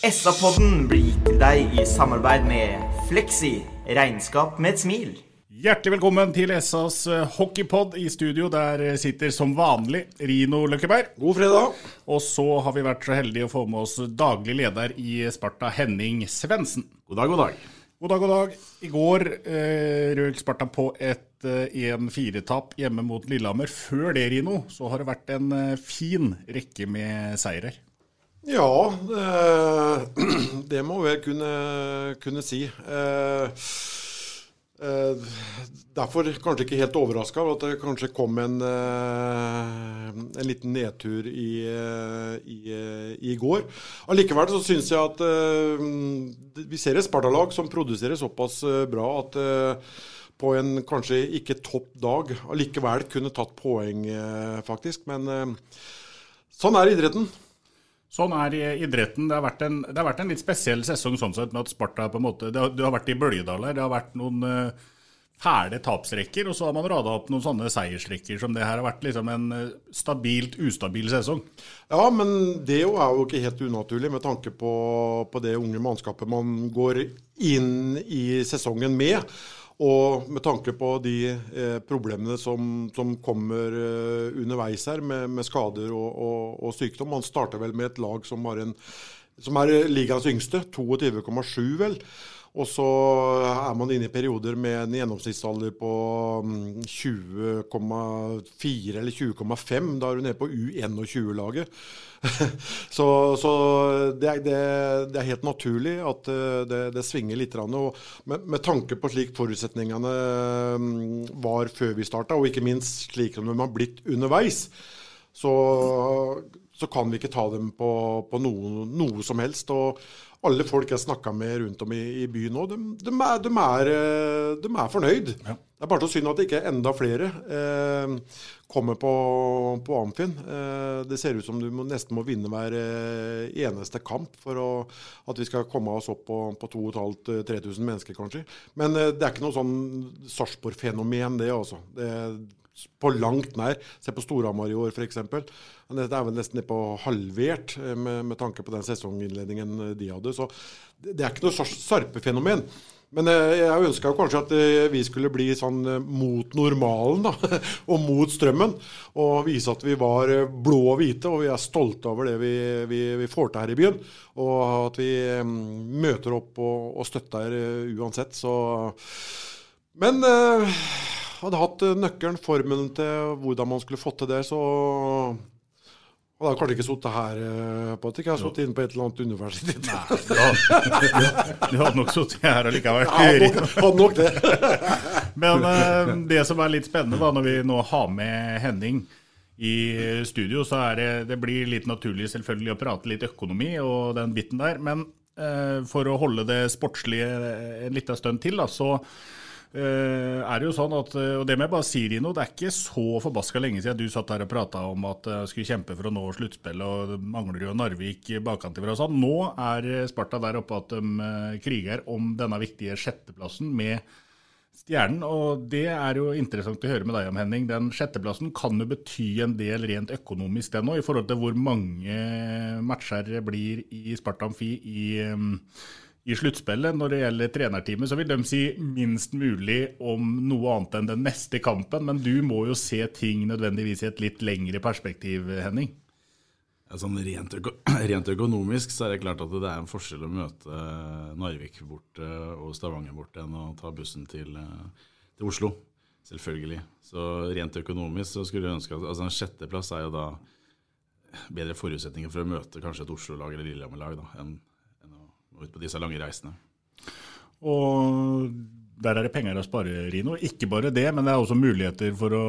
SA-podden blir gitt til deg i samarbeid med Fleksi. Regnskap med et smil. Hjertelig velkommen til SAs eh, hockeypod i studio. Der eh, sitter som vanlig Rino Løkkeberg. God fredag. Og så har vi vært så heldige å få med oss daglig leder i Sparta, Henning Svendsen. God dag, god dag. God dag, god dag. I går eh, røk Sparta på et eh, 1-4-tap hjemme mot Lillehammer. Før det, Rino, så har det vært en eh, fin rekke med seirer. Ja, det, det må vel kunne, kunne si. Eh, eh, derfor kanskje ikke helt overraska over at det kanskje kom en, eh, en liten nedtur i, eh, i, eh, i går. Allikevel så syns jeg at eh, vi ser et Sparta-lag som produserer såpass eh, bra at eh, på en kanskje ikke topp dag allikevel kunne tatt poeng, eh, faktisk. Men eh, sånn er idretten. Sånn er idretten. Det har, vært en, har vært en litt spesiell sesong sånn sett, med at Sparta på en måte Det har, det har vært i bølgedaler. Det har vært noen uh, fæle tapsrekker, og så har man rada opp noen sånne seiersrekker som det her har vært liksom en uh, stabilt ustabil sesong. Ja, men det jo er jo ikke helt unaturlig med tanke på, på det unge mannskapet man går inn i sesongen med. Og med tanke på de eh, problemene som, som kommer eh, underveis her, med, med skader og, og, og, sykdom. Man starter vel med et lag som, en, som er ligaens yngste, 22,7 vel. Og så er man inne i perioder med en gjennomsnittsalder på 20,4 eller 20,5. Da er du nede på U21-laget. så, så det, er, det, det, er, helt naturlig at eh, det, det svinger litt. Og med, med, tanke på slik forutsetningene var før vi starta, og ikke minst slik som de har blitt underveis, så, så kan vi ikke ta dem på, på noe, noe som helst. og alle folk jeg snakka med rundt om i, i byen nå, de, de, er, de, er, de er fornøyd. Ja. Det er bare så synd at det ikke enda flere eh, kommer på, på Amfin. Eh, det ser ut som du må, nesten må vinne hver eh, eneste kamp for å, at vi skal komme oss opp på, på 2500-3000 mennesker, kanskje. Men eh, det er ikke noe sånn Sarpsborg-fenomen, det, altså. Det, på langt nær. Se på Storhamar i år, f.eks. Det er vel nesten på halvert med, med, tanke på den sesonginnledningen de hadde. Så det er ikke noe sarpefenomen. Men jeg ønska kanskje at vi skulle bli sånn mot normalen, da. Og mot strømmen. Og vise at vi var blå og hvite, og vi er stolte over det vi, vi, vi får til her i byen. Og at vi møter opp og, og støtter uansett. Så Men hadde hatt nøkkelen, formelen til hvordan man skulle fått til det, så og da hadde kanskje ikke sittet her, Patrick. Jeg har sittet inne på et eller annet universitet. Nei, du, hadde nok sittet her allikevel. Ja, hadde nok det. Men uh, det som er litt spennende da, når vi nå har med Henning i studio, så er det, det blir litt naturlig selvfølgelig å prate litt økonomi og den biten der. Men for å holde det sportslige en liten stund til, da, så Uh, er det jo sånn at, og det må jeg bare si, Rino, det er ikke så forbaska lenge siden du satt her og prata om at jeg skulle kjempe for å nå sluttspillet, og mangler jo Narvik bakkant og sånn. Nå er Sparta der oppe at de kriger om denne viktige sjetteplassen med Stjernen. Og det er jo interessant å høre med deg om, Henning. Den sjetteplassen kan jo bety en del rent økonomisk, den òg, i forhold til hvor mange matcher det blir i Sparta Amfi i i sluttspillet. Når det gjelder trenerteamet, så vil de si minst mulig om noe annet enn den neste kampen. Men du må jo se ting nødvendigvis i et litt lengre perspektiv, Henning? Ja, sånn rent, øko rent, økonomisk så er det klart at det er en forskjell å møte Narvik borte og Stavanger borte enn å ta bussen til, til Oslo. Selvfølgelig. Så rent økonomisk så skulle jeg ønske at altså En sjetteplass er jo da bedre forutsetninger for å møte kanskje et Oslo-lag eller Lillehammer-lag enn, ut på disse lange reisene. Og der er det penger å spare, Rino. Ikke bare det, men det er også muligheter for å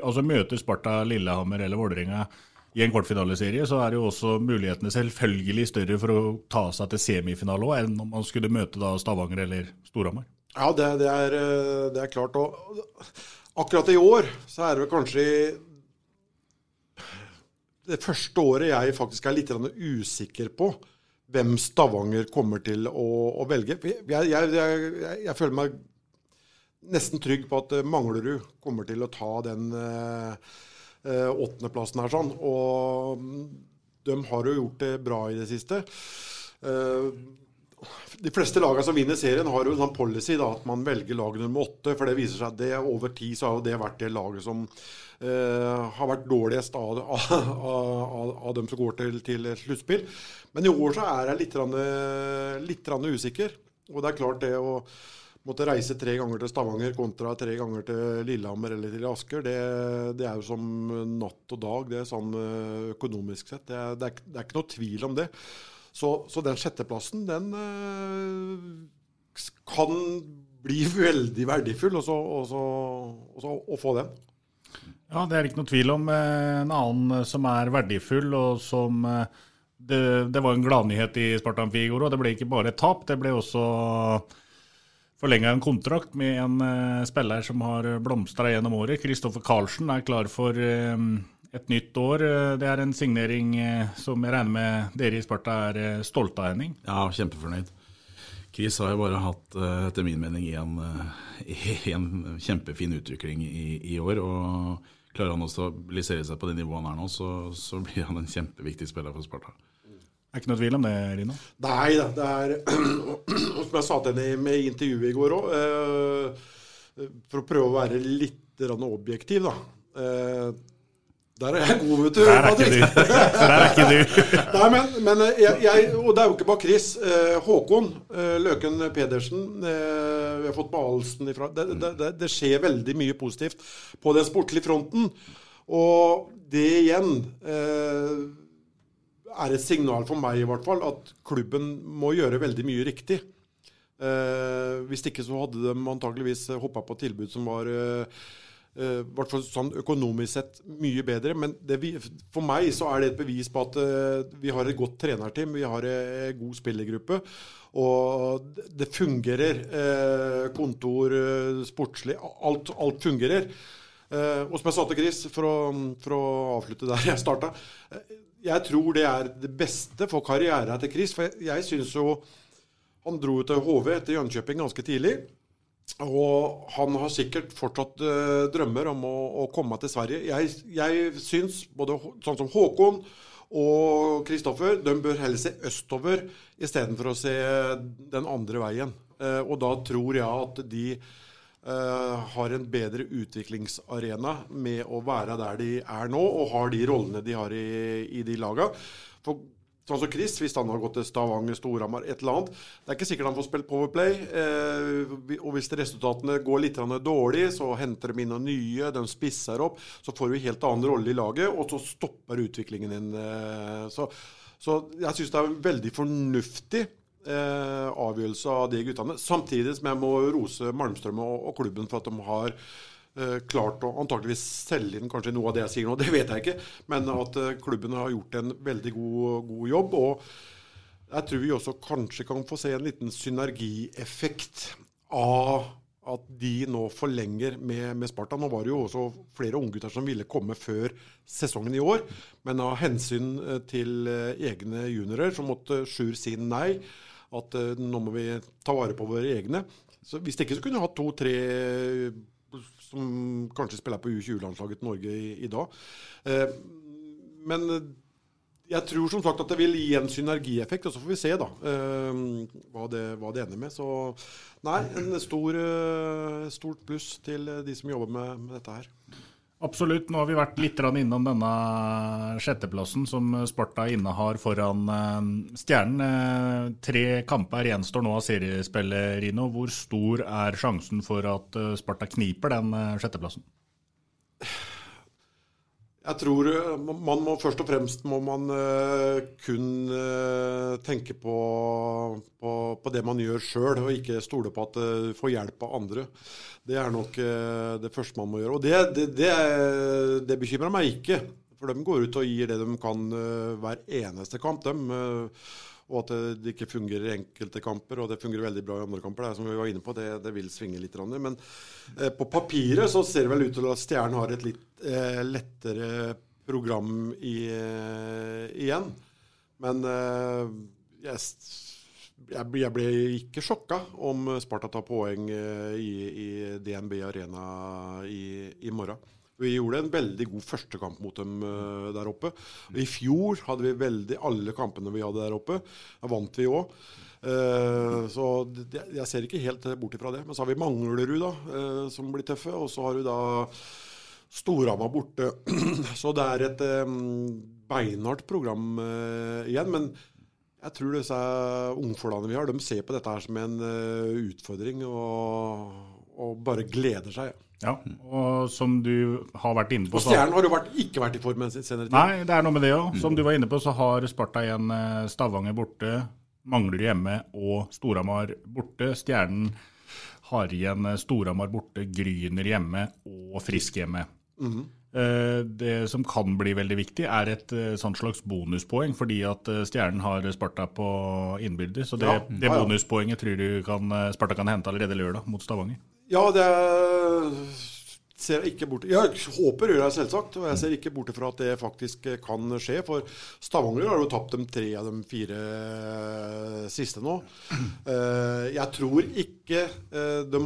altså møte Sparta, Lillehammer eller Vålerenga i en kvartfinaleserie, så er jo også mulighetene selvfølgelig større for å ta seg til semifinale òg, enn om man skulle møte da Stavanger eller Storhamar. Ja, det, det, er, det, er, klart. Og akkurat i år så er det vel kanskje det første året jeg faktisk er litt usikker på hvem Stavanger kommer til å, å velge. Jeg, jeg, jeg, jeg, føler meg nesten trygg på at Manglerud kommer til å ta den eh, eh, åttendeplassen her. sånn. Og de har jo gjort det bra i det siste. Eh, de fleste lagene som vinner serien, har jo en sånn policy da, at man velger lag nummer åtte. For det viser seg at det, over tid så har jo det vært det laget som eh, har vært dårligst av, av, av, av, dem som går til, til sluttspill. Men i år så er jeg litt, litt usikker. Og det er klart det å måtte reise tre ganger til Stavanger kontra tre ganger til Lillehammer eller til Asker, det, det er jo som natt og dag. Det er sånn eh, økonomisk sett. Det er, det er, det er ikke noe tvil om det. Så, så den sjetteplassen, den øh, kan bli veldig verdifull også, også, også, å få den. Ja, det er ikke noe tvil om. Eh, en annen som er verdifull, og som eh, det, det var en gladnyhet i Spartan i går, det ble ikke bare et tap. Det ble også forlenga en kontrakt med en spiller som har blomstra gjennom året. Kristoffer Karlsen er klar for uh, et nytt år. Eh, det er en signering eh, som jeg regner med dere i Sparta er eh, stolte av, Henning? Ja, kjempefornøyd. Chris har jo bare hatt, etter min mening, en, en kjempefin utvikling i, i, år. og Klarer han å stabilisere seg på det nivået han er nå, så, så blir han en kjempeviktig spiller for Sparta. Det er ikke noe tvil om det, Rino? Nei da. Det er Som jeg sa til henne i intervjuet i går òg, for å prøve å være litt objektiv, da. Der er jeg god, vet du. Der er ikke du. Der er ikke du. Nei, men, men eh, jeg, jeg, og det er jo ikke bare Chris. Eh, Håkon eh, Løken Pedersen. Vi har fått Balsen ifra det, det, det, skjer veldig mye positivt på den sportlige fronten. Og det igjen er et signal for meg i hvert fall at klubben må gjøre veldig mye riktig. Hvis ikke så hadde de antakeligvis hoppa på tilbud som var Uh, hvert fall sånn økonomisk sett mye bedre. Men det, for meg så er det et bevis på at uh, vi har et godt trenerteam, vi har en god spillergruppe. Og det fungerer. Kontor, sportslig. Alt, alt fungerer. og som jeg sa til Chris, for å, for å avslutte der jeg starta Jeg tror det er det beste for karrieren til Chris. For jeg, jeg syns jo Han dro til HV etter Jönköping ganske tidlig. Og han har sikkert fortsatt eh, drømmer om å, å, komme til Sverige. Jeg, jeg syns både sånn som Håkon og Kristoffer de bør heller se østover istedenfor å se den andre veien. Eh, og da tror jeg at de eh, har en bedre utviklingsarena med å være der de er nå, og har de rollene de har i, i de laga. For Sånn som Chris, hvis han har gått til Stavanger, Storhamar, et eller annet. Det er ikke sikkert han får spilt Powerplay. Eh, og hvis resultatene går litt dårlig, så henter de inn noen nye, de spisser opp. Så får du en helt annen rolle i laget, og så stopper utviklingen din. Eh, så, så, jeg syns det er en veldig fornuftig eh, avgjørelse av de guttene. Samtidig som jeg må rose Malmstrøm og, klubben for at de har klart å antakeligvis selge inn kanskje noe av det jeg sier nå, det vet jeg ikke. Men at eh, klubben har gjort en veldig god, god, jobb. Og jeg tror vi også kanskje kan få se en liten synergieffekt av at de nå forlenger med, med Sparta. Nå var det jo også flere unggutter som ville komme før sesongen i år. Men av hensyn eh, til egne juniorer så måtte Sjur si nei. At nå må vi ta vare på våre egne. Så Hvis det ikke så kunne vi hatt to-tre som kanskje spiller på U20-landslaget til Norge i, i dag. Eh, men jeg tror som sagt at det vil gi en synergieffekt, og så får vi se da, eh, hva, det, hva, det, ender med. Så nei, en stor, eh, stort pluss til de som jobber med, med dette her. Absolutt. Nå har vi vært litt innom denne sjetteplassen som Sparta innehar foran eh, Stjernen. Eh, tre kamper gjenstår nå av seriespillet, Rino. Hvor stor er sjansen for at eh, Sparta kniper den sjetteplassen? Jeg tror man må først og fremst må man kun tenke på, på, på det man gjør sjøl, og ikke stole på at du får hjelp av andre. Det er nok det første man må gjøre. Og det, det, det, det, bekymrer meg ikke. For de går ut og gir det de kan hver eneste kamp. De og at det ikke fungerer i enkelte kamper, og det fungerer veldig bra i andre kamper. Det som vi var inne på, det, det vil svinge litt. Men på papiret så ser det vel ut til at Stjernen har et litt lettere program i, igjen. Men yes, jeg, jeg ble ikke sjokka om Sparta tar poeng eh, i, i DNB Arena i, i, morgen. Vi gjorde en veldig god førstekamp mot dem uh, der oppe. I fjor hadde vi veldig alle kampene vi hadde der oppe. Da vant vi òg. Uh, eh, så det, jeg ser ikke helt bort ifra det. Men så har vi Manglerud, da, uh, som blir tøffe. Og så har du da Storhamar borte. så det er et um, beinhardt program igjen. Men jeg tror disse ungfolkene vi har, de ser på dette her som en utfordring og, og, bare gleder seg. Ja, og som du har vært inne på Og Stjernen har jo vært, ikke vært i form senere tid. Nei, det er noe med det òg. Som du var inne på, så har Sparta igjen eh, Stavanger borte, Manglerud hjemme og Storhamar borte. Stjernen har igjen eh, Storhamar borte, Gryner hjemme og Frisk hjemme. Mm -hmm. Det som kan bli veldig viktig, er et sånt slags bonuspoeng, fordi at Stjernen har Sparta på innbyrdes. Så det, ja, det bonuspoenget tror du kan, Sparta kan hente allerede lørdag mot Stavanger? Ja, det ser jeg ikke bort Jeg håper gjør jeg selvsagt, og jeg ser ikke bort fra at det faktisk kan skje. For Stavanger har jo tapt de tre av de fire siste nå. Jeg tror ikke de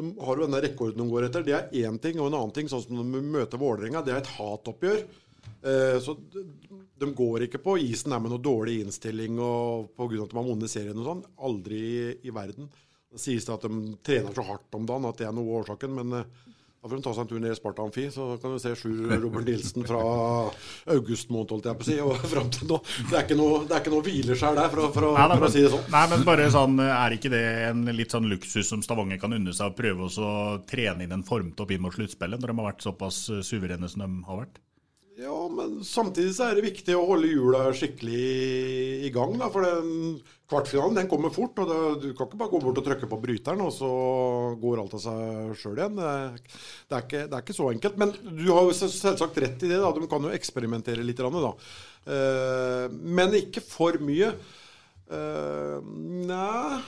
de har jo denne rekorden de går etter. Det er én ting. Og en annen ting, sånn som de møter Vålerenga, det er et hatoppgjør. Eh, så de, går ikke på isen her med noe dårlig innstilling og pga. at de har vunnet serien og sånn. Aldri i, i verden. Det sies at de trener så hardt om dagen at det er noe av årsaken. Men eh, da får de ta seg en tur ned i Sparta Amfi, så kan du se Sjur Robert Nilsen fra august måned, holdt jeg på å si, og fram til nå. Det er ikke noe, det er hvileskjær der, for, for, nei, for, å si det sånn. Nei, men bare sånn, Er ikke det en litt sånn luksus som Stavanger kan unne seg å prøve å trene inn en formtopp inn mot sluttspillet, når de har vært såpass suverene som de har vært? Ja, men samtidig så er det viktig å holde hjula skikkelig i gang. Da, for den kvartfinalen den kommer fort. og det, Du kan ikke bare gå bort og trykke på bryteren, og så går alt av seg sjøl igjen. Det, er ikke, det, er ikke, så enkelt. Men du har jo selvsagt rett i det. da, De kan jo eksperimentere litt. Da. Uh, men ikke for mye. Uh, nei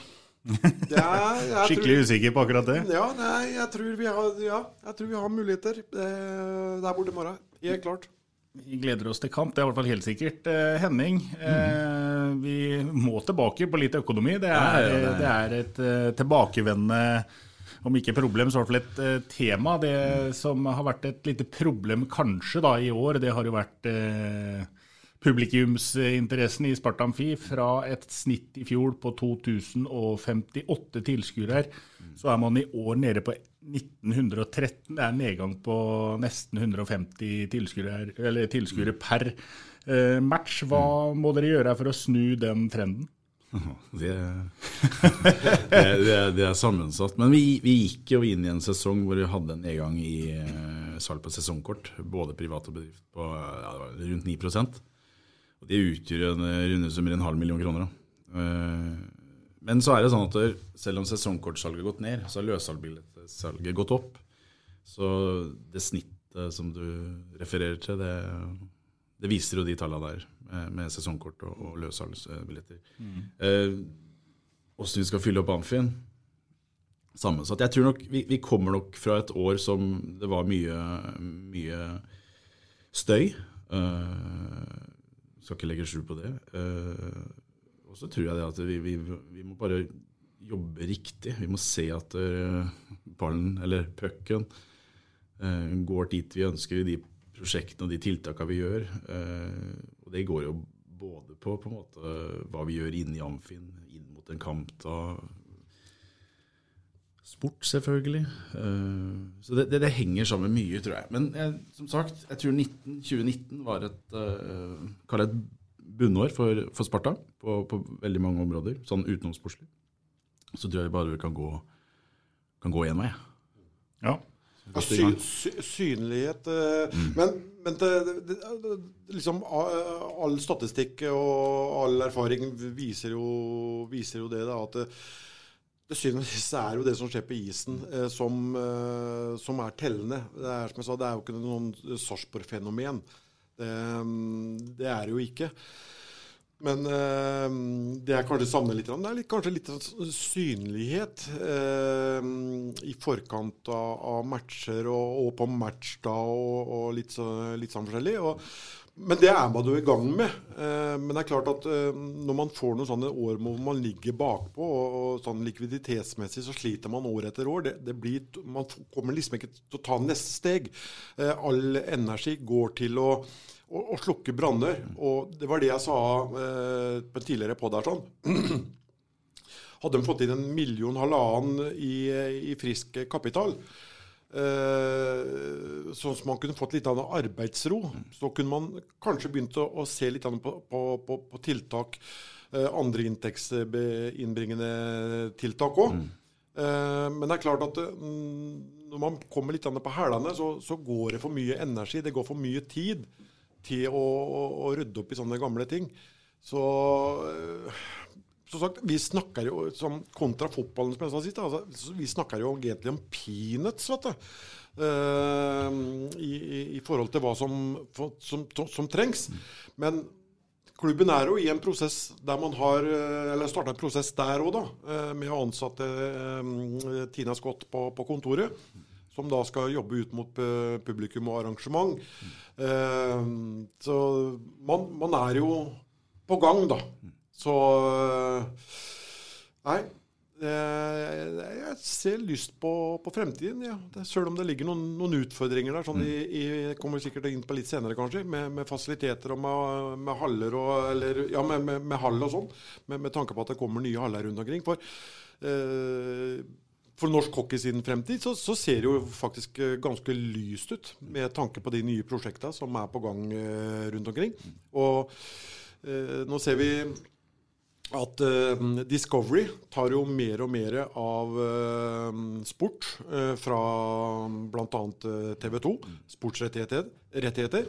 er, Skikkelig tror, usikker på akkurat det? Ja, nei, jeg, tror har, ja tror vi har, muligheter uh, der borte i morgen. Helt klart. Vi gleder oss til kamp, det er i hvert fall helt sikkert. Eh, Henning, eh, vi må tilbake på litt økonomi. Det er, ja, ja, det er et eh, tilbakevendende, om ikke problem, så i hvert fall et tema. Det som har vært et lite problem kanskje da i år, det har jo vært eh, publikumsinteressen i Sparta Amfi. Fra et snitt i fjor på 2058 tilskuere, så er man i år nede på 1913. Det er en nedgang på nesten 150 tilskuere per eh, match. Hva må dere gjøre for å snu den trenden? Det, det, det, det er sammensatt. Men vi, vi, gikk jo inn i en sesong hvor vi hadde en nedgang i uh, salg på sesongkort. Både privat og bedrift på ja, rundt 9% Og Det utgjør en runde som er en halv million kroner. Uh, men så er det sånn at selv om sesongkortsalget har gått ned, så har løsaldbillettesalget gått opp. Så det snittet som du refererer til, det, det viser jo de tallene der med, sesongkort og, og løssalgsbilletter. Mm. Eh, vi skal fylle opp Amfin sammensatt. Jeg tror nok vi, vi, kommer nok fra et år som det var mye, mye støy. Eh, skal ikke legge skjul på det. Uh, og så tror jeg det at vi, vi, vi må bare jobbe riktig. Vi må se at uh, ballen, eller pucken, uh, går dit vi ønsker i de prosjektene og de tiltakene vi gjør. Uh, og det går jo både på, på måte, hva vi gjør inne i Amfin, inn mot en kamp. Da Sport, selvfølgelig. Så det, det, det, henger sammen mye, tror jeg. Men jeg, som sagt, jeg tror 19, 2019 var et, uh, et bunnår for, for Sparta på, på, veldig mange områder, sånn utenomsportslig. Så tror jeg bare vi kan gå, kan gå én vei. Ja. ja sy, sy, synlighet uh, mm. Men, men det, det, liksom, all statistikk og all erfaring viser jo, viser jo det, da, at til syvende og sist er jo det som skjer på isen, eh, som, eh, som, er tellende. Det er som jeg sa, det er jo ikke noe Sarpsborg-fenomen. Det, det, er det jo ikke. Men eh, det er kanskje savner litt. Det er litt, kanskje litt synlighet eh, i forkant av, av matcher og, og, på matchdag og, og litt, så, litt sånn forskjellig. Og, men det er man jo i gang med. Eh, men det er klart at eh, når man får noen sånne år hvor man ligger bakpå, og, sånn likviditetsmessig så sliter man år etter år, det, det blir, man kommer liksom ikke til å ta neste steg. Eh, all energi går til å, å, å slukke branner. Og det var det jeg sa på en tidligere podd her sånn. Hadde de fått inn en million, halvannen i, i frisk kapital, sånn som man kunne fått litt arbeidsro. Så kunne man kanskje begynt å, å se litt på, på, på, på tiltak. Eh, andre inntektsinnbringende tiltak òg. Mm. Eh, men det er klart at mm, når man kommer litt på hælene, så, så, går det for mye energi. Det går for mye tid til å, å, å rydde opp i sånne gamle ting. Så som sagt, vi snakker jo som kontra fotballen, som jeg sa sist, altså, vi snakker jo egentlig om peanuts, vet du. Uh, i, i, forhold til hva som, som, som, trengs. Men klubben er jo i en prosess der man har eh, Eller starta en prosess der òg, da. Eh, med å ansette uh, Tina Scott på, på, kontoret. Som da skal jobbe ut mot publikum og arrangement. Uh, så man, man er jo på gang, da. Så Nei. Jeg ser lyst på, på fremtiden, ja. Selv om det ligger noen, noen utfordringer der. Sånn i, i, kommer sikkert inn på litt senere, kanskje, med, med fasiliteter og med, med haller og Eller ja, med, med, hall og sånn. Med, med, tanke på at det kommer nye haller rundt omkring. For eh, for norsk hockey sin fremtid så, så, ser det jo faktisk eh, ganske lyst ut, med tanke på de nye prosjektene som er på gang eh, rundt omkring. Og eh, nå ser vi at uh, Discovery tar jo mer og mer av uh, sport uh, fra bl.a. TV 2. Sportsrettigheter.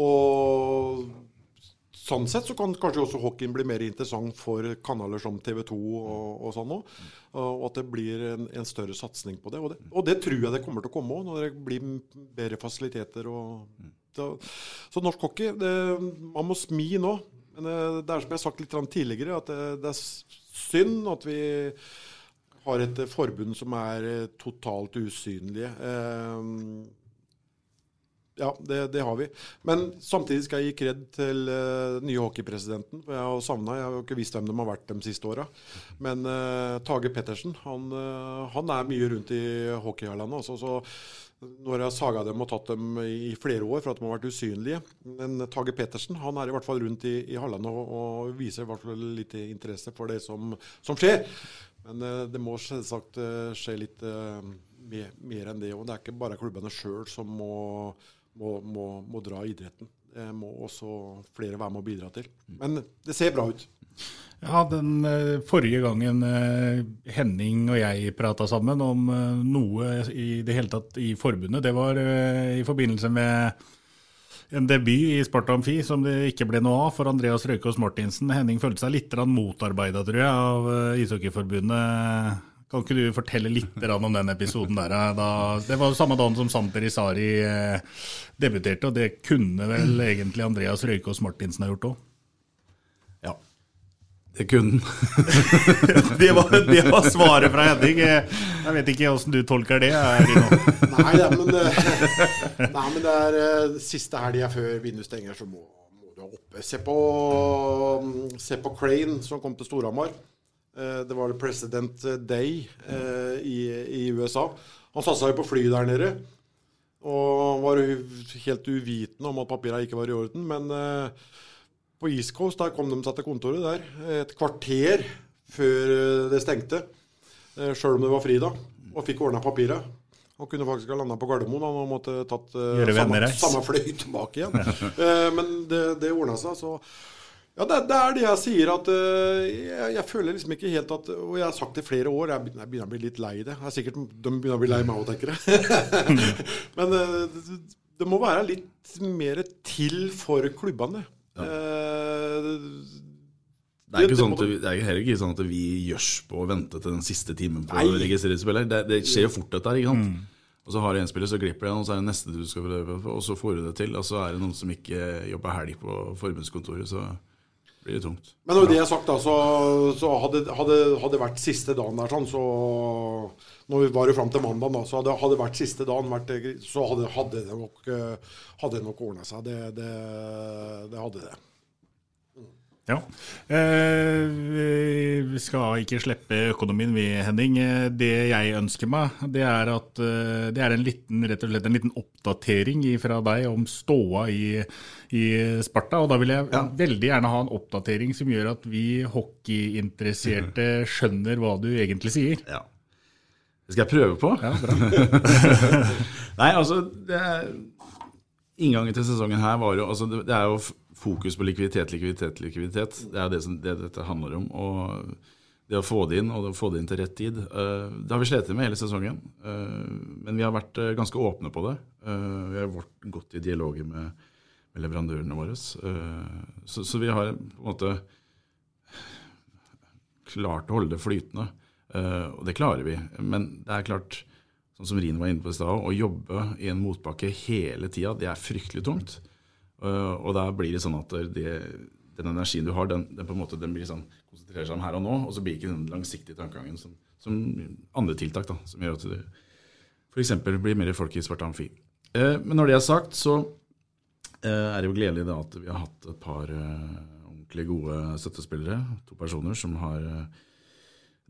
Og sånn sett så kan kanskje også hockeyen bli mer interessant for kanaler som TV 2 og, og sånn òg. Og at det blir en, en større satsing på det. Og, det. og, det. tror jeg det kommer til å komme òg, når det blir bedre fasiliteter. Og, så, så norsk hockey det, Man må smi nå. Men eh, det er som jeg har sagt litt tidligere, at det, det er synd at vi har et forbund som er eh, totalt usynlige. Eh, ja, det, det, har vi. Men samtidig skal jeg gi kred til uh, nye hockeypresidenten. For jeg har savna Jeg har jo ikke visst hvem de har vært de siste åra. Men uh, Tage Pettersen han, han, er mye rundt i hockeyhallene. Altså, så nå har jeg saga dem og tatt dem i flere år for at de har vært usynlige. Men Tage Pettersen han er i hvert fall rundt i, i hallene og, og, viser i hvert fall litt interesse for det som, som skjer. Men uh, det må selvsagt uh, skje litt uh, mer, mer, enn det. Og det er ikke bare klubbene sjøl som må, må, må, må, dra idretten. Det må også flere være med å bidra til. Men det ser bra ut. Ja, den uh, forrige gangen uh, Henning og jeg prata sammen om uh, noe i det hele tatt i forbundet, det var i forbindelse med en debut i Sparta Amfi som det ikke ble noe av for Andreas Røykås Martinsen. Henning følte seg litt motarbeida, tror jeg, av Ishockeyforbundet. Kan ikke du fortelle litt om den episoden der? Da, det var samme dagen som Santer Isari debuterte, og det kunne vel egentlig Andreas Røykås Martinsen ha gjort òg? Det kunne han. det, var, det, var, svaret fra Henning. Jeg vet ikke åssen du tolker det. nei, det, men, nei, men det er uh, siste helga før vinduet stenger, så må, må, du oppe. Se på, se på Crane, som kom til Storhamar. Uh, det var President Day i, i, USA. Han satsa jo på fly der nede. Og var helt uvitende om at papirene ikke var i orden. Men på East Coast der kom de seg til kontoret der et kvarter før eh, det stengte. Eh, Sjøl om det var fridag. og fikk ordna papiret. Han kunne faktisk ha landa på Gardermoen. Han måtte tatt uh, samme, samme fløy tilbake igjen. Eh, men det, det ordna seg. Så ja, det, det er det jeg sier at uh, jeg, jeg føler liksom ikke helt at Og jeg har sagt det i flere år, jeg begynner, jeg begynner å bli litt lei det. Jeg er sikkert, De begynner å bli lei meg òg, tenker jeg. men uh, det, det må være litt mer til for klubbene. Eh, Det er, ikke sånn at, vi- det er heller ikke sånn at vi gjørs på å vente til den siste timen på Nei. å registrere spiller. Det, det skjer jo fort, dette her. ikke sant? Og så har du en spiller, så glipper det en, og så er det neste du skal prøve på, og så får du det til. Og så er det noen som ikke jobber helg på forbundskontoret, så blir det tungt. Men når det er sagt, da, så, så hadde det vært siste dagen der, sånn, så Når vi var jo fram til mandag, da, så hadde, hadde det vært siste dagen, vært, så hadde, hadde det nok, eh, hadde nok ordna seg. Det, det, det hadde det. Ja. Eh, vi skal ikke slippe økonomien, vi, Henning. Eh, Det jeg ønsker meg, det er at eh, det er en liten, slett en liten oppdatering fra deg om ståa i, i Sparta. Og da vil jeg veldig gjerne ha en oppdatering som gjør at vi hockeyinteresserte skjønner hva du egentlig sier. Ja. Det skal jeg prøve på. Ja, bra. Nei, altså det er, Inngangen til sesongen her var jo altså, det, er jo fokus på likviditet, likviditet, likviditet. Det er det, som, det dette handler om. Og det å få det inn, og det å få det inn til rett tid. eh, det har vi slitt med hele sesongen. eh, men vi har vært eh, ganske åpne på det. Vi har vært godt i dialoger med, med leverandørene våre. så, så vi har på en måte klart å holde det flytende. Eh, og det klarer vi. Men det er klart, sånn som Rin var inne på i stad, å jobbe i en motbakke hele tida, det er fryktelig tungt. Eh, og da blir det sånn at det, den energien du har, den, den på en måte blir sånn, konsentrerer seg om her og nå, og så blir ikke den langsiktige tankegangen som, som andre tiltak da, som gjør at det f.eks. blir mer folk i Svart Amfi. Eh, men når det er sagt, så eh, er det jo gledelig da at vi har hatt et par eh, ordentlig gode støttespillere, to personer som har eh,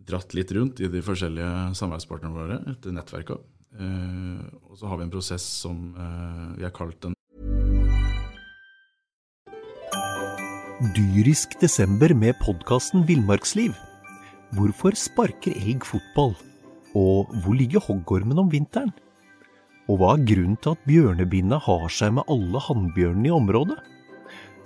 dratt litt rundt i de forskjellige samarbeidspartnerne våre, etter nettverket. Eh, og så har vi en prosess som eh, vi har kalt den Dyrisk desember med podkasten Villmarksliv. Hvorfor sparker elg fotball? Og hvor ligger hoggormen om vinteren? Og hva er grunnen til at bjørnebinna har seg med alle hannbjørnene i området?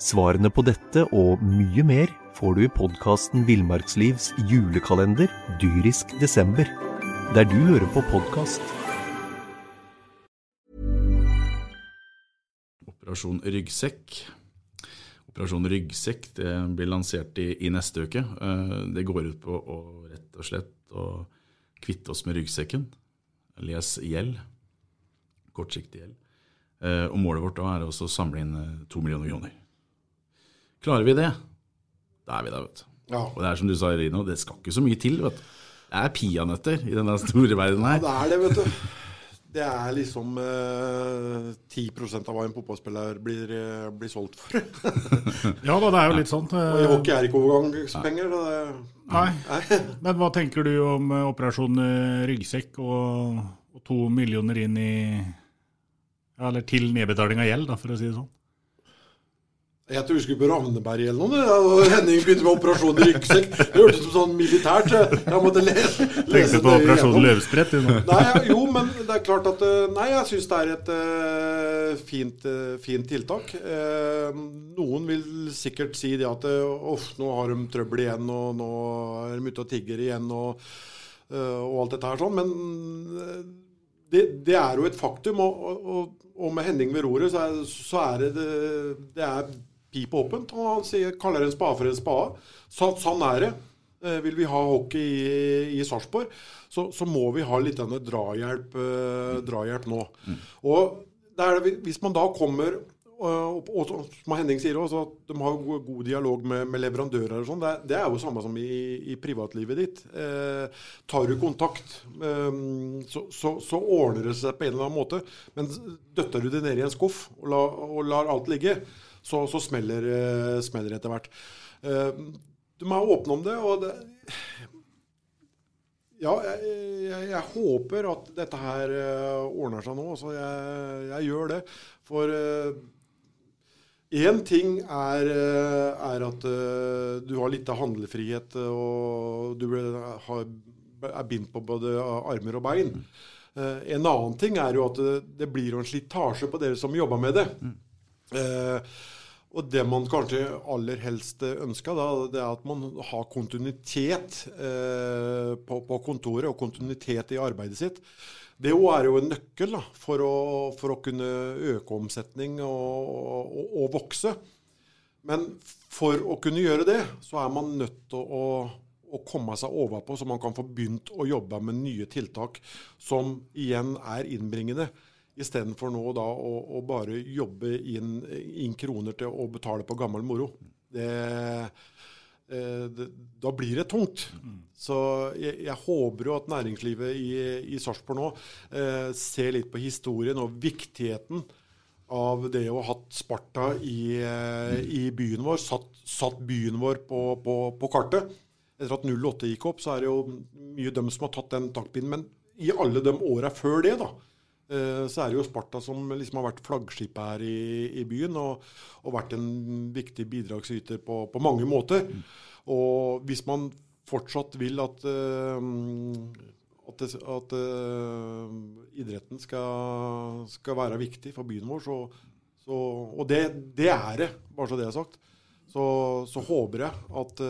Svarene på dette og mye mer får du i podkasten Villmarkslivs julekalender Dyrisk desember, der du hører på podkast. Operasjon Ryggsekk. Operasjon Ryggsekk det blir lansert i, i neste uke. Eh, Det går ut på å rett og slett å kvitte oss med ryggsekken, les gjeld, kortsiktig gjeld. Eh, Og målet vårt da er å samle inn eh, to millioner kroner. Klarer vi det, da er vi der, vet du. Ja. Og det er som du sa, Rino, det skal ikke så mye til, vet du. Det er peanøtter i denne store verden her. Ja, det er det, vet du. Det er liksom eh, 10 av hva en fotballspiller blir, eh, blir solgt for. Ja da, det er jo litt sånn. Og i hockey er ikke overgangspenger. Nei. det- Nei. Men hva tenker du om eh, operasjon eh, ryggsekk og, og to millioner inn i ja, Eller til nedbetaling av gjeld, da, for å si det sånn. Jeg tror vi skulle på Ravneberg eller noe. Ja, og Henning begynte med operasjon ryggsekk. Det hørtes ut som sånn militært. så Jeg måtte lese, Tenkte på operasjon løvsprett. du, nå. Jo, men det er klart at eh, Nei, jeg syns det er et uh, fint, uh, fint tiltak. Uh, noen vil sikkert si det at uff, nå har de trøbbel igjen, og nå er de ute og tigger igjen, og, og alt dette her sånn. Men det, det er jo et faktum. Og, og, og, og med Henning ved roret, så er, så er det, det Det er pip åpent. Og sier, kaller en spade for en spade. Så, sånn er det. Eh, Vil vi ha hockey i, i Sarpsborg, så, så må vi ha litt denne drahjelp, eh, drahjelp nå. Og det er, hvis man da kommer og, og, og som Henning sier også, at de har god, dialog med, med leverandører og sånn. Det, det er jo samme som i, i privatlivet ditt. Eh, tar du kontakt, eh, så, så, så ordner det seg på en eller annen måte. Men døtter du det ned i en skuff og, la, og lar alt ligge, så, så smeller eh, det etter hvert. Du må være åpne om det, og det ja, jeg, jeg, jeg håper at dette her uh, ordner seg nå. Så jeg, jeg gjør det. For én ting er, uh, er at eh, du har litt av handlefrihet, og du vil ha er bindt på både armer og bein. Eh, en annen ting er jo at det, blir en slitasje på dere som jobber med det. Eh, og det man kanskje aller helst ønsker, da, det er at man har kontinuitet eh, på, på, kontoret og kontinuitet i arbeidet sitt. Det er jo en nøkkel da, for, å, for, å, kunne øke omsetning og, og, og, vokse. Men for å kunne gjøre det, så er man nødt til å, å komme seg overpå, så man kan få begynt å jobbe med nye tiltak som igjen er innbringende. Istedenfor nå da å, å, bare jobbe inn, inn, kroner til å betale på gammel moro. Det, eh, det, da blir det tungt. Så jeg, jeg, håper jo at næringslivet i, i Sarpsborg nå eh, ser litt på historien og viktigheten av det å ha hatt Sparta i, eh, i byen vår. Satt, satt, byen vår på, på, på kartet. Etter at 08 gikk opp, så er det jo mye dem som har tatt den taktpinnen. Men i alle de åra før det, da, så er det jo Sparta som liksom har vært flaggskipet her i, i byen, og, og, vært en viktig bidragsyter på, på mange måter. Mm. Og hvis man fortsatt vil at, uh, at, at uh, idretten skal, skal, være viktig for byen vår, så, så, og det, det, er det, bare så det er sagt, så, så håper jeg at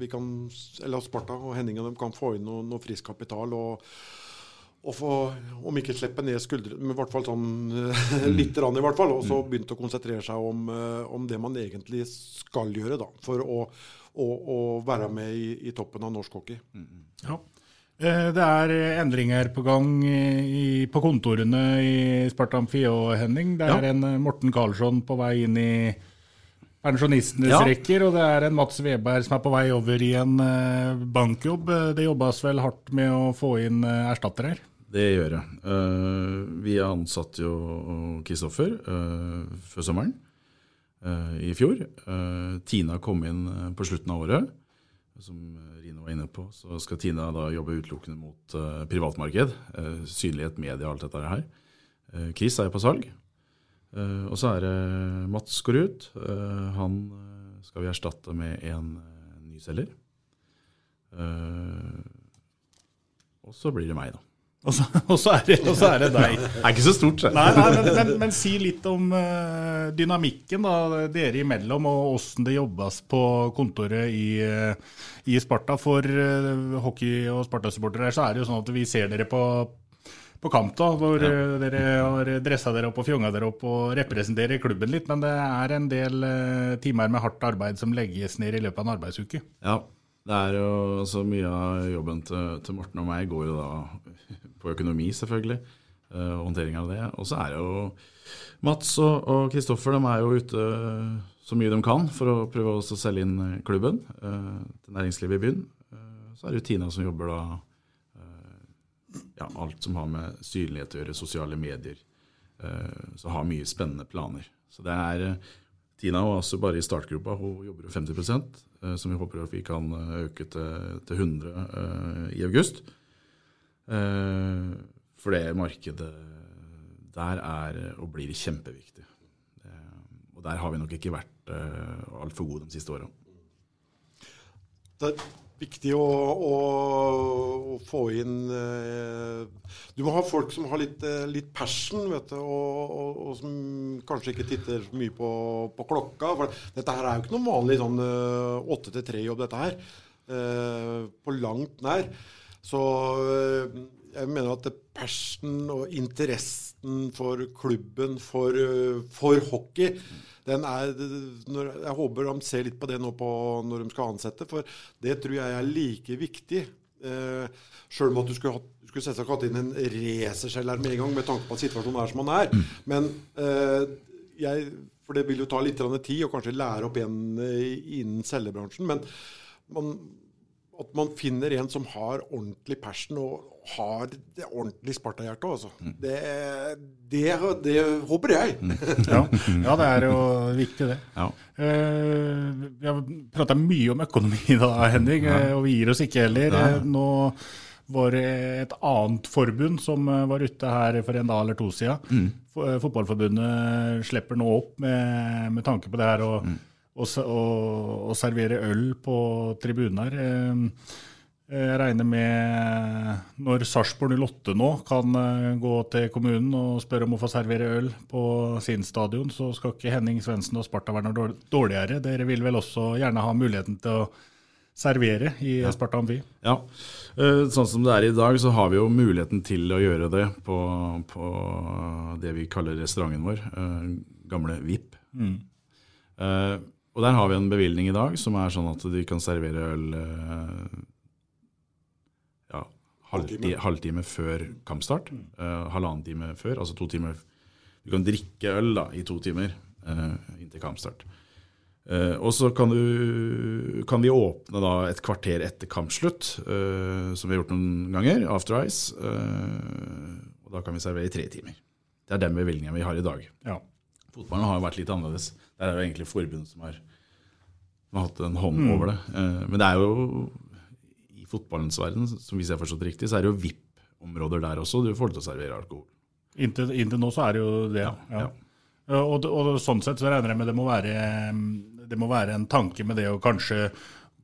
vi kan, eller Sparta og Henning og dem kan få inn noe, noe frisk kapital. og og få, om ikke slippe ned skuldrene, men i hvert fall sånn mm. litt rann i hvert fall, og så mm. begynte å konsentrere seg om, eh, om, det man egentlig skal gjøre da, for å, å, å være med i, i, toppen av norsk hockey. Mm, ja. Eh, det er endringer på gang i, på kontorene i Sparta Amfi og Henning. Det er ja. en eh, Morten Karlsson på vei inn i pensjonistenes ja. rekker, og det er en Mats Weberg som er på vei over i en bankjobb. Det jobbes vel hardt med å få inn erstattere her? Det gjør jeg. Uh, vi ansatte jo Kristoffer uh, før sommeren uh, i fjor. Tina kom inn på slutten av året. Som Rino var inne på, så skal Tina da jobbe utelukkende mot privatmarked. synlighet, media, og alt dette her. Chris er på salg. og så er det Mats går ut. han skal vi erstatte med en ny selger. og så blir det meg, da. Og så, og, så det, og så, er det, deg. Det er ikke så stort, så. Nei, nei men, men, men, si litt om uh, dynamikken da, dere imellom, og åssen det jobbes på kontoret i, uh, i Sparta. For uh, hockey- og Sparta-supportere så er det jo sånn at vi ser dere på, på kamp, da, hvor ja. dere har dressa dere opp og fjonga dere opp og representerer klubben litt. Men det er en del timer med hardt arbeid som legges ned i løpet av en arbeidsuke. Ja, det er jo altså, Mye av jobben til, til, Morten og meg går jo da på økonomi, selvfølgelig. Uh, håndtering av det. Og så er det jo Mats og Kristoffer de er jo ute så mye de kan for å prøve å selge inn klubben uh, til næringslivet i byen. Så er det jo Tina som jobber da ja, alt som har med synlighet å gjøre, sosiale medier. så har mye spennende planer. Så det er Tina var også bare i startgruppa. Hun jobber jo 50 eh, som vi håper at vi kan eh, øke til, til 100 eh, i august. For det markedet der er og blir kjempeviktig. Og der har vi nok ikke vært altfor gode de siste åra viktig å, å, å, få inn eh, Du må ha folk som har litt, eh, litt passion, vet du, og, og, og, som kanskje ikke titter mye på, på, klokka. For dette her er jo ikke noen vanlig sånn eh, åtte til tre-jobb, dette her. På langt nær. Så jeg mener at passion og interessen for klubben, for, for hockey den er, Jeg håper de ser litt på det nå på, når de skal ansette, for det tror jeg er like viktig. Eh, Sjøl om at du skulle, hatt, skulle selvsagt hatt inn en racerselger med en gang, med tanke på at situasjonen er som den er. Men eh, jeg, For det vil jo ta litt tid å kanskje lære opp igjen eh, innen cellebransjen. Men man, at man finner en som har ordentlig passion og har det ordentlig Sparta-hjertet. Altså. Mm. Det, det, det, håper jeg. Mm. ja. ja, det er jo viktig, det. Ja. Uh, vi har prata mye om økonomi da, Henning, ja. og vi gir oss ikke heller. Ja. Nå var det et annet forbund som var ute her for en dag eller to siden. Mm. Fotballforbundet slipper nå opp med, med tanke på det her. og å, og, og servere øl på tribuner. Eh, Jeg regner med når Sarpsborg 08 nå kan eh, gå til kommunen og spørre om å få servere øl på sin stadion, så skal ikke Henning Svendsen og Sparta være noe dårligere. Dere vil vel også gjerne ha muligheten til å servere i Sparta Amfi? Ja. Eh, Sånn som det er i dag, så har vi jo muligheten til å gjøre det på, på det vi kaller restauranten vår, eh, gamle VIP. Mm. Og der har vi en bevilgning i dag som er sånn at de kan servere øl eh, ja, halvtime. Halvtime. før kampstart. Uh, halvannen time før, altså to timer. Du kan drikke øl da, i to timer uh, inntil kampstart. Uh, og så kan, du, kan vi åpne da et kvarter etter kampslutt, som vi har gjort noen ganger, after ice. og da kan vi servere i tre timer. Det er den bevilgningen vi har i dag. Ja. Fotballen har jo vært litt annerledes. Der er det egentlig forbundet som har, som har hatt en hånd Mm. over det. Eh, men det er jo i fotballens verden, som hvis jeg har forstått riktig, så er det jo VIP-områder der også. Du får til å servere alkohol. Inntil, inntil nå så er det jo det. Ja. ja. Ja, Og, det- og sånn sett så regner jeg med det må være det må være en tanke med det å kanskje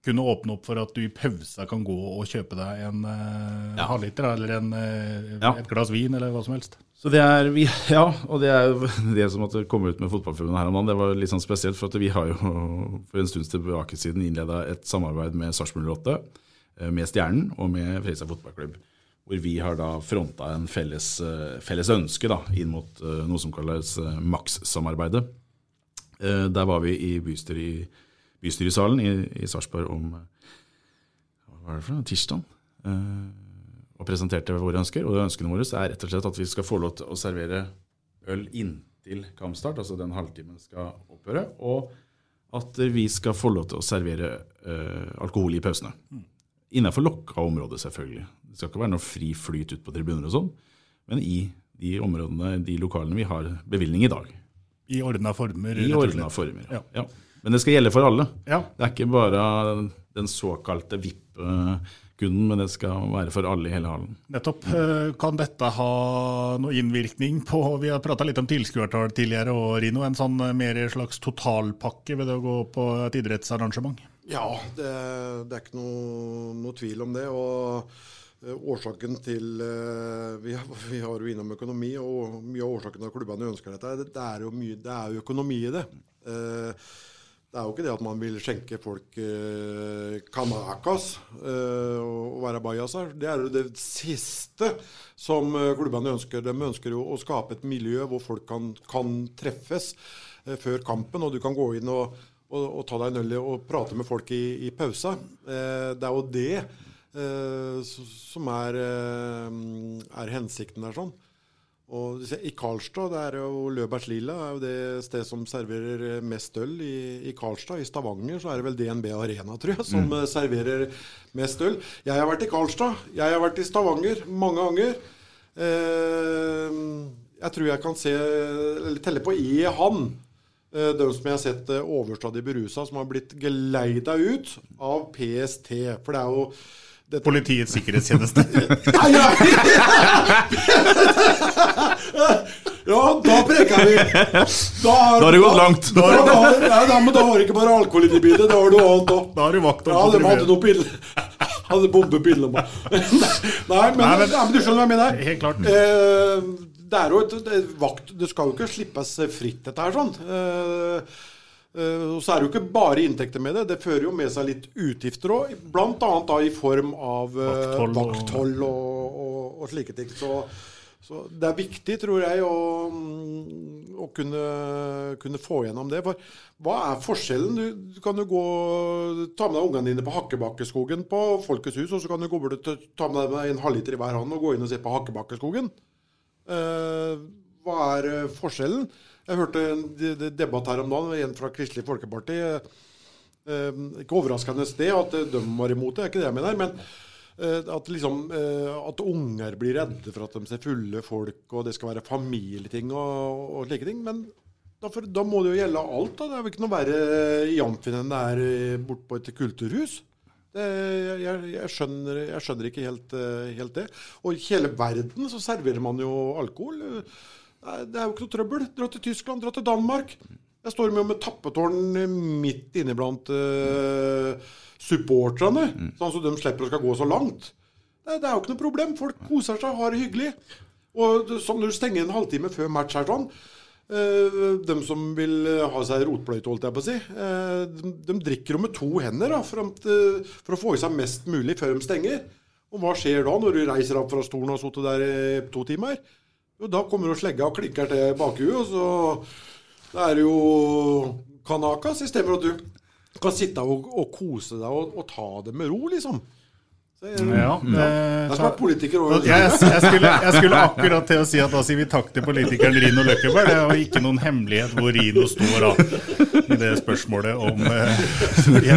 kunne åpne opp for at du i pausa kan gå og kjøpe deg en uh, Ja. halvliter eller en, eh, Ja. et glass vin eller hva som helst. Så det er, vi, ja, og det er jo det som at det kom ut med Fotballforbundet her om dagen. Det var litt sånn spesielt, for at vi har jo for en stund tilbake siden innleda et samarbeid med Sarpsborg 08, eh, med Stjernen og med Fredrikstad fotballklubb. Hvor vi har da fronta en felles, eh, felles ønske da, inn mot eh, noe som kalles Max-samarbeidet. Eh, Der var vi i bystyret i bystyresalen i, i Sarpsborg om hva var det for noe, tirsdag, og presenterte våre ønsker. Og ønskene våre er rett og slett at vi skal få lov til å servere øl inntil kampstart, altså den halvtimen skal opphøre, og at vi skal få lov til å servere øh, alkohol i pausene. Innenfor lokka område, selvfølgelig. Det skal ikke være noe fri flyt ut på tribuner og sånn, men i de områdene, de lokalene vi har bevilgning i dag. I ordna former. I ordna former, ja. Ja. Men det skal gjelde for alle. Ja. Det er ikke bare den såkalte VIP-kunden, men det skal være for alle i hele hallen. Nettopp. Eh, Kan dette ha noe innvirkning på Vi har prata litt om tilskuertall tidligere, og Rino. En sånn eh, mer slags totalpakke ved å gå på et idrettsarrangement? Ja, det, det er ikke noe, noe tvil om det. og Årsaken til eh, vi, har- vi har jo innom økonomi, og mye av årsaken til at klubbene ønsker dette, det, det, er jo mye, det er jo økonomi i det. Eh, Det er jo ikke det at man vil skjenke folk eh, kanakas eh, og, være bajaser. Det er jo det siste som eh, klubbene ønsker. De ønsker jo å skape et miljø hvor folk kan, kan treffes eh, før kampen, og du kan gå inn og, og, og ta deg en øl og prate med folk i, i pausa. Eh, det er jo det eh, som er, er hensikten der. sånn. Og I Karlstad det er jo Løberts Lilla er jo det sted som serverer mest øl i, i Karlstad. I Stavanger så er det vel DNB Arena tror jeg, som Mm. eh, serverer mest øl. Jeg har vært i Karlstad, jeg har vært i Stavanger mange ganger. Eh, jeg tror jeg kan se, eller telle på i hand eh, de som jeg har sett eh, overstadig berusa, som har blitt geleida ut av PST. For det er jo dette- Politiets sikkerhetstjeneste. Nei, ja. ja, da preka vi. Da har, det gått langt. Da, da, da, da, men da var det ikke bare alkohol i bildet, da har du annet òg. Da har du vakt Ja, på de hadde noe pille. Hadde bombepiller med. Nei, men, Nei, men- ja, men du skjønner hva jeg mener? Helt klart. Eh, det er jo et, det vakt Det skal jo ikke slippes fritt, dette her. sånn. Eh, og så er det jo ikke bare inntekter med det. Det fører jo med seg litt utgifter òg. Bl.a. da i form av eh, Vakthold og- og, og, og slike ting. Så, så det er viktig, tror jeg, å, mm, å kunne, kunne få gjennom det. For hva er forskjellen? Du, du kan jo gå ta med deg ungene dine på Hakkebakkeskogen på Folkets hus, og så kan du gå bort og ta- med deg en halvliter i hver hånd og gå inn og se på Hakkebakkeskogen. Uh, hva er eh, forskjellen? Jeg hørte en de- de- debatt her om dagen, en fra Kristelig Folkeparti. Eh, ikke overraskende sted at eh, de var imot det, er ikke det jeg mener. Men eh, at, liksom, eh, at unger blir redde for at de ser fulle folk, og det skal være familieting og, og slike ting. Men da, for, da må det jo gjelde alt. da. Det er jo ikke noe verre i Amfin enn det er borte bort på et kulturhus. Det, jeg, jeg, skjønner, jeg skjønner ikke helt, eh, helt det. Og i hele verden så serverer man jo alkohol. Det er, jo ikke noe trøbbel. Dra til Tyskland, dra til Danmark. Jeg står med, med tappetårn midt inne blant uh, supporterne, sånn at de slipper å skal gå så langt. Det, det er jo ikke noe problem. Folk koser seg, har det hyggelig. Og som sånn når du stenger en halvtime før match her sånn uh, De som vil ha seg rotbløyte, holdt jeg på å si, uh, de, de drikker jo med to hender da, for, eh, for å få i seg mest mulig før de stenger. Og hva skjer da, når du reiser opp fra stolen og har sittet der i to timer? Jo, da kommer jo slegga og klikker til bakhuet, og så det er jo kanakas, istedenfor at du kan sitte og, og kose deg og, og ta det med ro, liksom. Ja, det er som er politiker og Jeg, jeg, skulle, jeg skulle akkurat til å si at da sier vi takk til politikeren Rino Løkkeberg. Det jo ikke noen hemmelighet hvor Rino står da, i det spørsmålet om eh,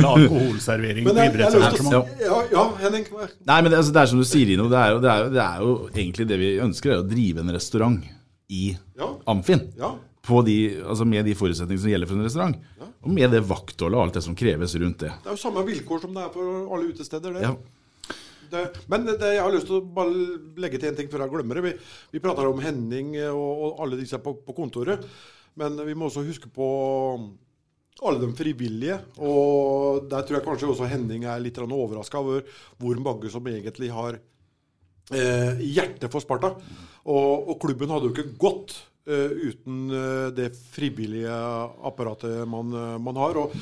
alkoholservering på idrettsarrangement. ja, ja, Henning. Nei, men det, altså, det er som du sier, Rino. Det er, jo, det, er jo, det er jo egentlig det vi ønsker, er å drive en restaurant i Ja. Amfin. Ja. På de, altså med de forutsetningene som gjelder for en restaurant. Og med det vaktholdet og alt det som kreves rundt det. Det er jo samme vilkår som det er for alle utesteder. det. Ja. Det, men det, jeg har lyst til å bare legge til en ting før jeg glemmer det. Vi, vi prater om Henning og, og alle disse på, på kontoret. Men vi må også huske på alle de frivillige. Og der tror jeg kanskje også Henning er litt overraska over hvor mange som egentlig har eh, hjerte for Sparta. Og, og klubben hadde jo ikke gått eh, uten eh, det frivillige apparatet man, eh, man har. Og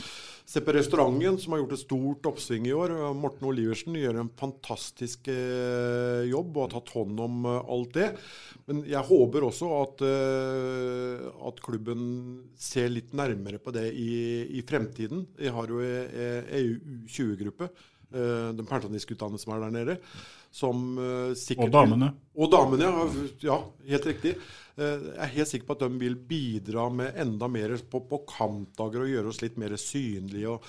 se på restauranten, som har gjort et stort oppsving i år. Morten Oliversen gjør en fantastisk eh, jobb og har tatt hånd om eh, alt det. Men jeg håper også at, eh, at klubben ser litt nærmere på det i, i fremtiden. Jeg har jo ei U20-gruppe, eh, de pensjonistguttene som er der nede. Som sikkert Og damene. Og damene, ja. ja helt riktig. Eh, Jeg er helt sikker på at de vil bidra med enda mer på, på kampdager og gjøre oss litt mer synlige. Og,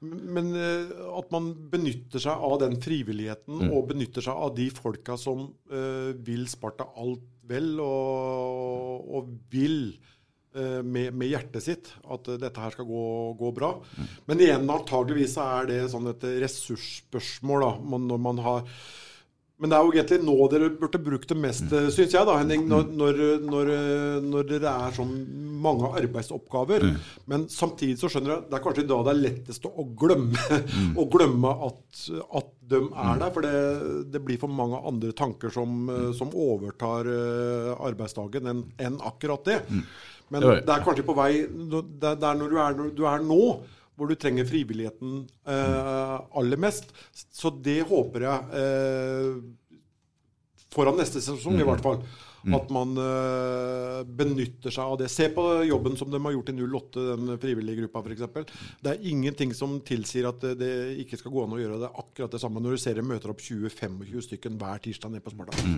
men eh, at man benytter seg av den frivilligheten og benytter seg av de folka som uh, vil Sparta alt vel og, og vil med, med hjertet sitt at dette her skal gå, gå bra. Men igjen, antageligvis er det sånn et ressursspørsmål da, man, når man har men det er jo egentlig nå dere burde brukt det mest, mm. syns jeg, da, Henning. Når, når, når, når dere er så mange arbeidsoppgaver. Men samtidig så skjønner jeg det er kanskje da det er lettest å glemme, å glemme at, at de er der. For det, det blir for mange andre tanker som, som overtar eh, arbeidsdagen enn en akkurat det. Men det er kanskje på vei Det er når du er, når du er nå hvor du trenger frivilligheten eh, aller mest. Så det håper jeg eh, foran neste sesong, i hvert fall. At man eh, benytter seg av det. Se på jobben som de har gjort i 08, den frivillige gruppa f.eks. Det er ingenting som tilsier at det, ikke skal gå an å gjøre det akkurat det samme når du ser de møter opp 20-25 stykken hver tirsdag nede på Sparta.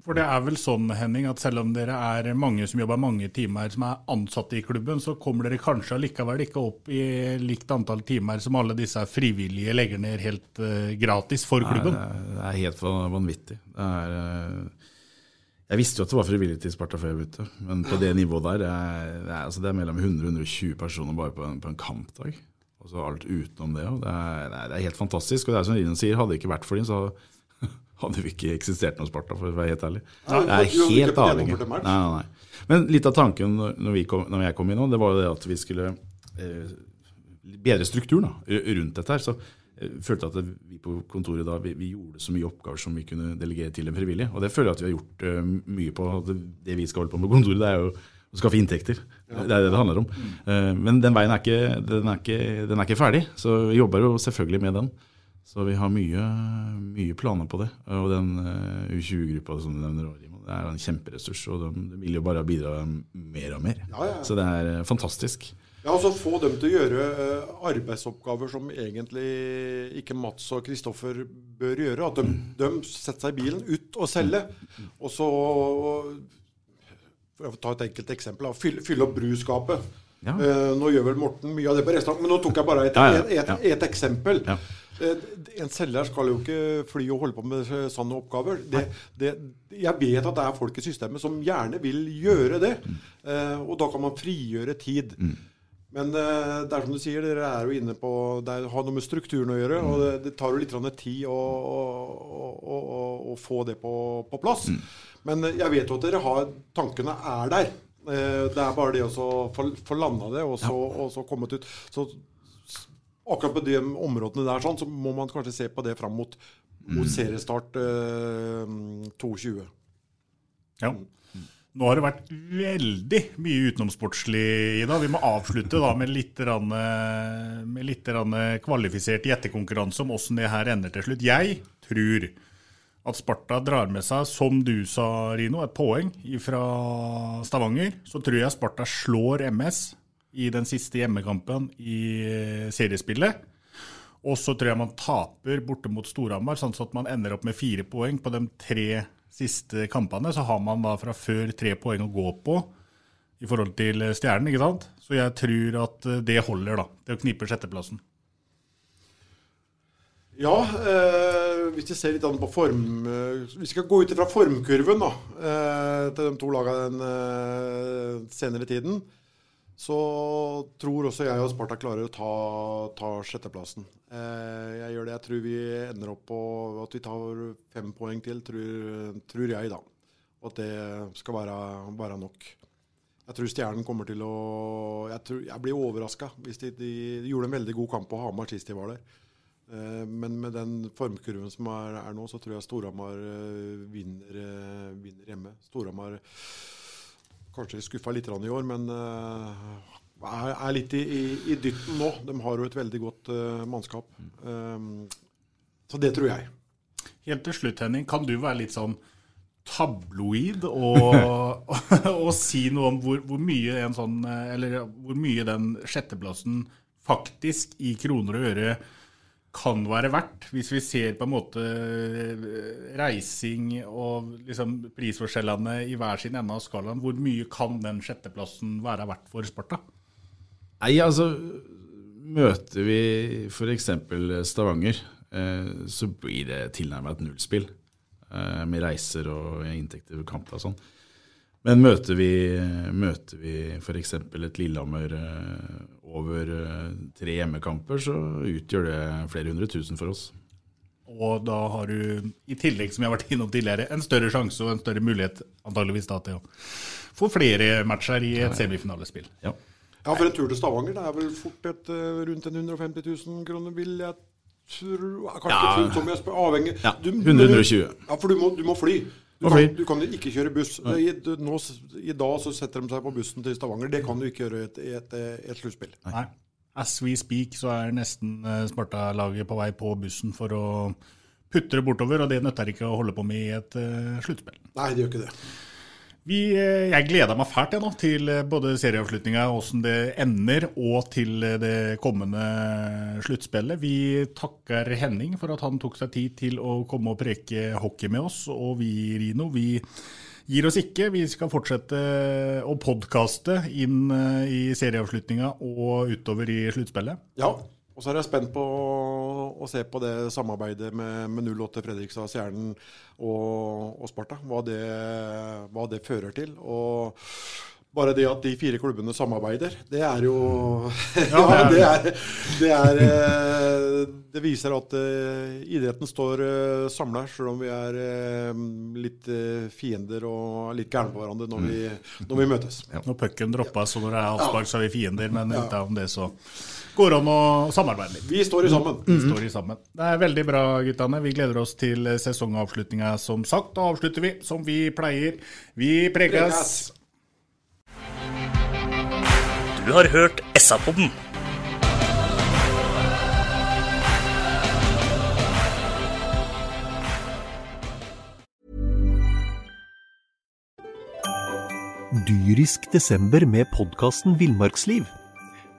For det er vel sånn, Henning, at selv om dere er mange som jobber mange timer som er ansatte i klubben, så kommer dere kanskje allikevel ikke opp i likt antall timer som alle disse frivillige legger ned helt uh, gratis for klubben. Nei, det er- helt vanvittig. Det er, uh, jeg visste jo at det var frivillig til Sparta før jeg begynte, men på det nivået der det er, det er, altså det er mellom 100 og 120 personer bare på en, på en kampdag. Og så alt utenom det. Og det, er, det, helt fantastisk. Og det er som Rinen sier, hadde det ikke vært for dem, så hadde vi ikke eksistert noe Sparta, for å være helt ærlig. Jeg Det er helt avhengig. Nei, nei, nei. Men litt av tanken når, kom, når jeg kom inn nå, det var jo det at vi skulle eh, bedre strukturen da, rundt dette her. Så jeg følte at vi på kontoret da, vi, vi gjorde så mye oppgaver som vi kunne delegere til en frivillig. Og det føler jeg at vi har gjort uh, mye på. At det vi skal holde på med på kontoret, det er jo å skaffe inntekter. Det er det det handler om. Eh, men den veien er ikke, den er, ikke, den er ikke ferdig, så vi jobber jo selvfølgelig med den. Så vi har mye, mye planer på det. Og den eh, U20-gruppa som du nevner, det er en kjemperessurs. Og de, vil jo bare bidra mer og mer. Ja, ja. Så det er eh, fantastisk. Ja, altså Få dem til å gjøre eh, arbeidsoppgaver som egentlig ikke Mats og Kristoffer bør gjøre. At de, de setter seg i bilen, ut og selger Og så For å ta et enkelt eksempel. Fylle, fylle opp bruskapet. Ja. Nå gjør vel Morten mye av det på restaurant, men nå tok jeg bare et, et, et, et eksempel. Ja. Eh, En selger skal jo ikke fly og holde på med sånne oppgaver. Det, det, jeg vet at det er folk i systemet som gjerne vil gjøre det. Eh, og da kan man frigjøre tid. Men eh, det er som du sier, dere er jo inne på Det har noe med strukturen å gjøre. Og det, det tar jo litt tid å, å, å, å, få det på, på plass. Men jeg vet jo at dere har Tankene er der. Det er bare det å få, landa det, og så, og så kommet ut. Så akkurat på de områdene der, sånn, så må man kanskje se på det fram mot, mot seriestart eh, 22. Ja. Nå har det vært veldig mye utenomsportslig i dag. Vi må avslutte da med litt, rann, med litt kvalifisert gjettekonkurranse om åssen det her ender til slutt. Jeg tror at Sparta drar med seg, som du sa, Rino, et poeng fra Stavanger. Så tror jeg Sparta slår MS i den siste hjemmekampen i seriespillet. Og så tror jeg man taper borte mot Storhamar, sånn at man ender opp med fire poeng på de tre siste kampene. Så har man da fra før tre poeng å gå på i forhold til Stjernen, ikke sant? Så jeg tror at det holder, da, Det å knipe sjetteplassen. Ja, eh, hvis vi ser litt på form eh, Vi skal gå ut fra formkurven da, eh, til de to lagene den eh, senere tiden. Så tror også jeg og Sparta klarer å ta, ta sjetteplassen. Eh, jeg gjør det. Jeg tror vi ender opp på at vi tar fem poeng til, tror, tror jeg, da. Og at det skal være, være, nok. Jeg tror Stjernen kommer til å Jeg, tror, jeg blir overraska hvis de, de, de, gjorde en veldig god kamp på Hamar sist de var der. Eh, men med den formkurven som er, er nå, så tror jeg Storhamar eh, vinner, eh, vinner hjemme. Storhamar kanskje skuffa litt i år, men er, er litt i, i, i, dytten nå. De har jo et veldig godt uh, mannskap. Um, så det tror jeg. Helt til slutt, Henning, kan du være litt sånn tabloid og, og si noe om hvor, hvor, mye en sånn, eller hvor mye den sjetteplassen faktisk i kroner og øre kan være verdt, hvis vi ser på en måte eh, reising og liksom prisforskjellene i hver sin ende av skalaen. Hvor mye kan den sjetteplassen være verdt for Sparta? Nei, altså Møter vi f.eks. Stavanger, eh, så blir det tilnærmet et nullspill. Eh, med reiser og inntekter ved kamper og sånn. Men møter vi, møter vi f.eks. et Lillehammer over eh, tre hjemmekamper, så utgjør det flere hundre tusen for oss. Og da har du, i tillegg som jeg har vært innom tidligere, en større sjanse og en større mulighet antageligvis da til å få flere matcher i et semifinalespill. Ja. ja, for en tur til Stavanger det er vel fort et, uh, rundt en 150 000 kroner, vil jeg tro. Kanskje ja. avhengig. Ja, 120. Ja, for du må, du må fly. Du kan, du kan, ikke kjøre buss. I, nå, I, dag så setter de seg på bussen til Stavanger. Det kan du ikke gjøre i et, et, et sluttspill. Nei. As we speak så er nesten eh, Sparta-laget på vei på bussen for å putte det bortover, og det nytter ikke å holde på med i et uh, sluttspill. Nei, det gjør ikke det. Vi, eh, jeg gleder meg fælt jeg nå, til eh, både serieavslutninga, åssen det ender, og til eh, det kommende sluttspillet. Vi takker Henning for at han tok seg tid til å komme og preke hockey med oss. Og vi, Rino, vi gir oss ikke. Vi skal fortsette å podkaste inn i serieavslutninga og utover i sluttspillet. Ja, og så er jeg spent på å se på det samarbeidet med, med 08 Fredrikstad, Stjernen og, og Sparta. Hva det, hva det, fører til. Og bare det at de fire klubbene samarbeider, det er jo ja, det, er, det, er, eh, det, viser at uh, idretten står eh, samla, selv om vi er litt fiender og litt gærne på hverandre når vi, når vi møtes. Ja. Når pucken droppes og når det er avspark, så er vi fiender, men utenom det så går an å samarbeide litt. Vi står i sammen. Mm. Vi står i sammen. Det er veldig bra, guttene. Vi gleder oss til sesongavslutninga, som sagt. Da avslutter vi som vi pleier. Vi prekes! Du har hørt SA-podden. Dyrisk desember med podkasten Villmarksliv.